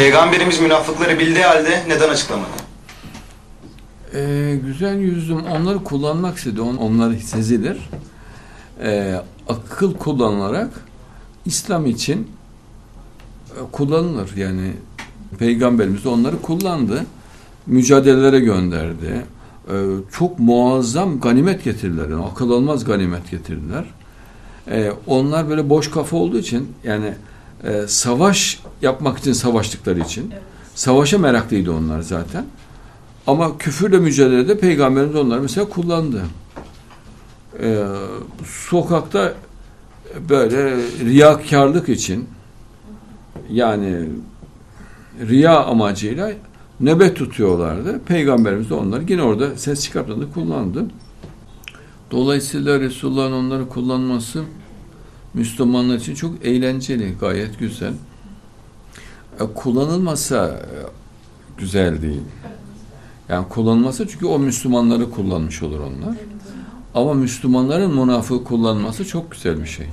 Peygamberimiz münafıkları bildiği halde neden açıklamadı? Ee, güzel yüzüm onları kullanmak istedi. On, onları sezilir. Ee, akıl kullanılarak İslam için e, kullanılır. Yani Peygamberimiz de onları kullandı. Mücadelelere gönderdi. Ee, çok muazzam ganimet getirdiler. Yani akıl almaz ganimet getirdiler. Ee, onlar böyle boş kafa olduğu için yani e, savaş yapmak için savaştıkları için savaşa meraklıydı onlar zaten. Ama küfürle mücadelede peygamberimiz onları mesela kullandı. Ee, sokakta böyle riyakarlık için yani riya amacıyla nöbet tutuyorlardı. Peygamberimiz de onları yine orada ses çıkartmadı kullandı. Dolayısıyla Resulullah'ın onları kullanması Müslümanlar için çok eğlenceli, gayet güzel. E, kullanılmasa e, güzel değil. Yani kullanılması çünkü o Müslümanları kullanmış olur onlar. Ama Müslümanların münafığı kullanması çok güzel bir şey.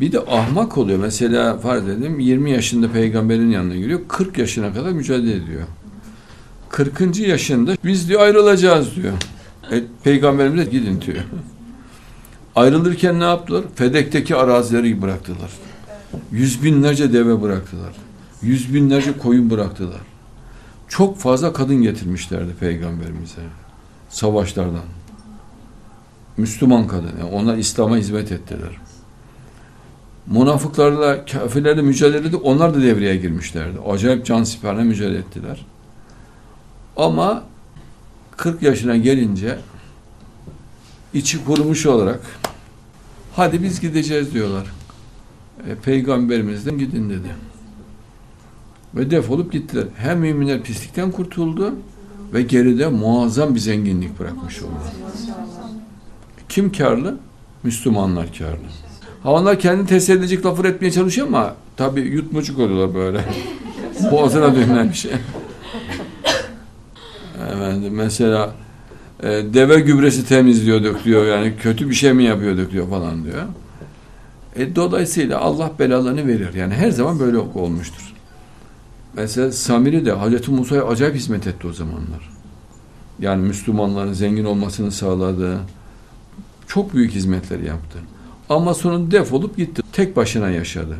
Bir de ahmak oluyor. Mesela farz edelim 20 yaşında peygamberin yanına giriyor. 40 yaşına kadar mücadele ediyor. 40. yaşında biz diyor ayrılacağız diyor. E, peygamberimiz de gidin diyor. Ayrılırken ne yaptılar? Fedek'teki arazileri bıraktılar. Yüz binlerce deve bıraktılar. Yüz binlerce koyun bıraktılar. Çok fazla kadın getirmişlerdi peygamberimize. Savaşlardan. Müslüman kadın. Yani onlar İslam'a hizmet ettiler. Münafıklarla, kafirlerle mücadelede onlar da devreye girmişlerdi. Acayip can siperle mücadele ettiler. Ama 40 yaşına gelince içi kurumuş olarak hadi biz gideceğiz diyorlar. E, Peygamberimizden gidin dedi. Ve defolup gittiler. Hem müminler pislikten kurtuldu ve geride muazzam bir zenginlik bırakmış oldu. Kim karlı? Müslümanlar karlı. Ha onlar kendi teselli edecek lafır etmeye çalışıyor ama tabi yutmucuk oluyorlar böyle. Boğazına dönülen bir şey. Efendim, mesela e, deve gübresi temizliyorduk diyor yani kötü bir şey mi yapıyorduk diyor falan diyor. E, dolayısıyla Allah belalarını verir. Yani her zaman böyle olmuştur. Mesela Samiri de Hazreti Musa'ya acayip hizmet etti o zamanlar. Yani Müslümanların zengin olmasını sağladı. Çok büyük hizmetler yaptı. Ama sonunda defolup gitti. Tek başına yaşadı.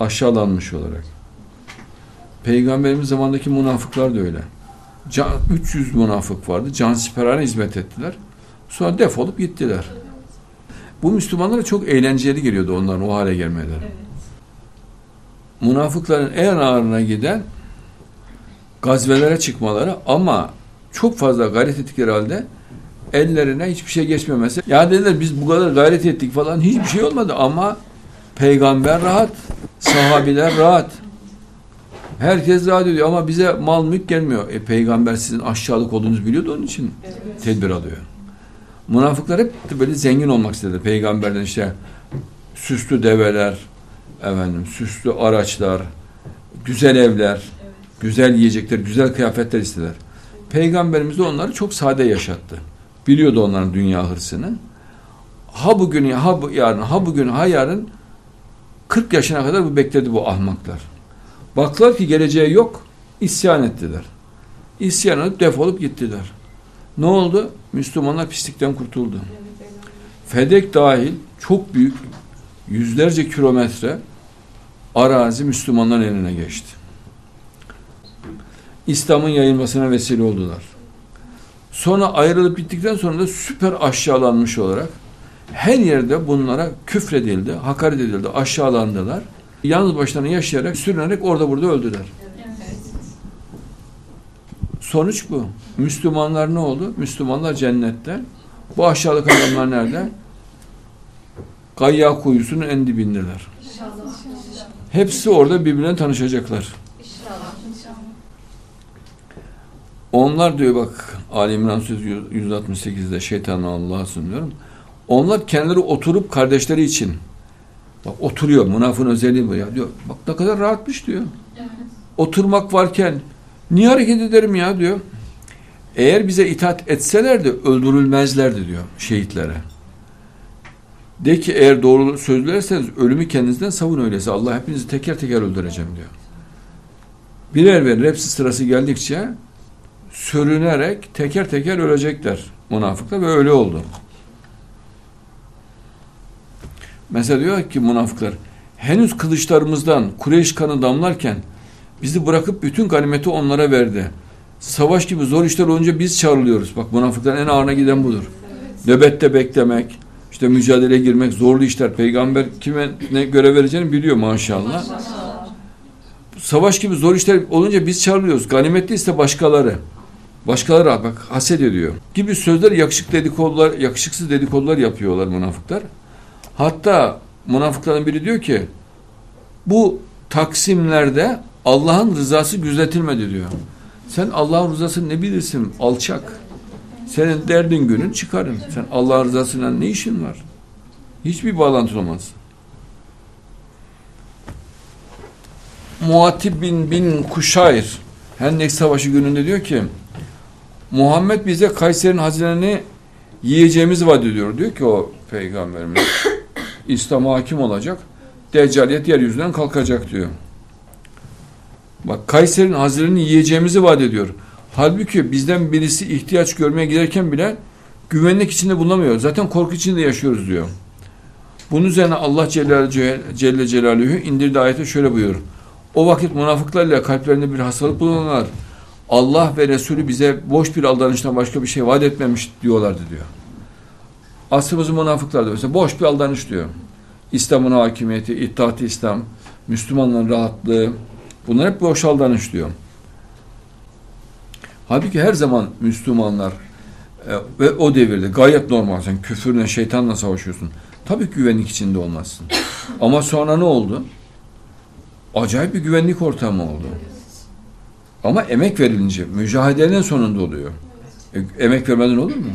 Aşağılanmış olarak. Peygamberimiz zamandaki münafıklar da öyle. Can, 300 münafık vardı. Cansiperane hizmet ettiler. Sonra defolup gittiler. Bu Müslümanlara çok eğlenceli geliyordu onların o hale gelmeleri. Evet. Münafıkların en ağırına giden gazvelere çıkmaları ama çok fazla gayret ettikleri halde ellerine hiçbir şey geçmemesi. Ya dediler biz bu kadar gayret ettik falan hiçbir şey olmadı ama peygamber rahat, sahabiler rahat. Herkes rahat ediyor ama bize mal mülk gelmiyor. E peygamber sizin aşağılık olduğunuzu biliyordu onun için evet. tedbir alıyor. Münafıklar hep böyle zengin olmak istedi. Peygamberden işte süslü develer, efendim süslü araçlar, güzel evler, evet. güzel yiyecekler, güzel kıyafetler istediler. Peygamberimiz de onları çok sade yaşattı. Biliyordu onların dünya hırsını. Ha bugün ha bu yarın, ha bugün ha yarın 40 yaşına kadar bu bekledi bu ahmaklar. Baktılar ki geleceği yok, isyan ettiler. İsyan edip defolup gittiler. Ne oldu? Müslümanlar pislikten kurtuldu. Fedek dahil çok büyük yüzlerce kilometre arazi Müslümanların eline geçti. İslam'ın yayılmasına vesile oldular. Sonra ayrılıp bittikten sonra da süper aşağılanmış olarak her yerde bunlara küfredildi, hakaret edildi, aşağılandılar. Yalnız başlarına yaşayarak, sürünerek orada burada öldüler. Sonuç bu. Müslümanlar ne oldu? Müslümanlar cennette. Bu aşağılık adamlar nerede? Gayya kuyusunun en dibindeler. Hepsi orada birbirine tanışacaklar. Onlar diyor bak Ali İmran Söz 168'de şeytanı Allah'a sunuyorum. Onlar kendileri oturup kardeşleri için bak oturuyor münafın özelliği bu ya diyor. Bak ne kadar rahatmış diyor. Oturmak varken niye hareket ederim ya diyor. Eğer bize itaat etselerdi öldürülmezlerdi diyor şehitlere. De ki eğer doğru sözlerseniz ölümü kendinizden savun öyleyse. Allah hepinizi teker teker öldüreceğim diyor. Birer birer hepsi sırası geldikçe sürünerek teker teker ölecekler münafıklar ve öyle oldu. Mesela diyor ki münafıklar henüz kılıçlarımızdan Kureyş kanı damlarken bizi bırakıp bütün ganimeti onlara verdi. Savaş gibi zor işler olunca biz çağrılıyoruz. Bak münafıkların en ağırına giden budur. Nöbette beklemek, işte mücadeleye girmek, zorlu işler. Peygamber kime ne görev vereceğini biliyor maşallah. Savaş gibi zor işler olunca biz çağrılıyoruz. Ganimetli ise başkaları. Başkaları bak haset ediyor. Gibi sözler yakışık dedikodular, yakışıksız dedikodular yapıyorlar münafıklar. Hatta münafıkların biri diyor ki bu taksimlerde Allah'ın rızası gözetilmedi diyor. Sen Allah'ın rızasını ne bilirsin alçak. Senin derdin günün çıkarın. Sen Allah'ın rızasıyla ne işin var? Hiçbir bağlantı olmaz. Muatib bin bin Kuşayr Hendek Savaşı gününde diyor ki Muhammed bize Kayseri'nin hazinelerini yiyeceğimizi vaat ediyor. Diyor ki o peygamberimiz İslam'a hakim olacak. Deccaliyet yeryüzünden kalkacak diyor. Bak Kayseri'nin hazinelerini yiyeceğimizi vaat ediyor. Halbuki bizden birisi ihtiyaç görmeye giderken bile güvenlik içinde bulunamıyor. Zaten korku içinde yaşıyoruz diyor. Bunun üzerine Allah Celle, Celle Celaluhu indirdiği ayette şöyle buyuruyor. O vakit münafıklarla kalplerinde bir hastalık bulunanlar Allah ve Resulü bize boş bir aldanıştan başka bir şey vaat etmemiş diyorlardı diyor. Asrımızın münafıklar da mesela boş bir aldanış diyor. İslam'ın hakimiyeti, İttihat-ı İslam, Müslümanların rahatlığı bunlar hep boş aldanış diyor. Halbuki her zaman Müslümanlar e, ve o devirde gayet normal. Sen küfürle, şeytanla savaşıyorsun. Tabii ki güvenlik içinde olmazsın. Ama sonra ne oldu? Acayip bir güvenlik ortamı oldu. Ama emek verilince, mücadelenin sonunda oluyor. E, emek vermeden olur mu?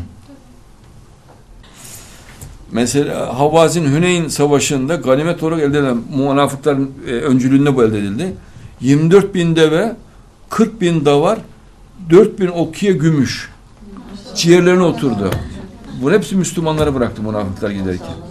Mesela Havazin Hüneyn Savaşı'nda ganimet olarak elde edilen münafıkların e, öncülüğünde bu elde edildi. 24 bin deve, 40 bin davar, 4 bin okiye gümüş. Ciğerlerine oturdu. Bu hepsi Müslümanlara bıraktı münafıklar giderken.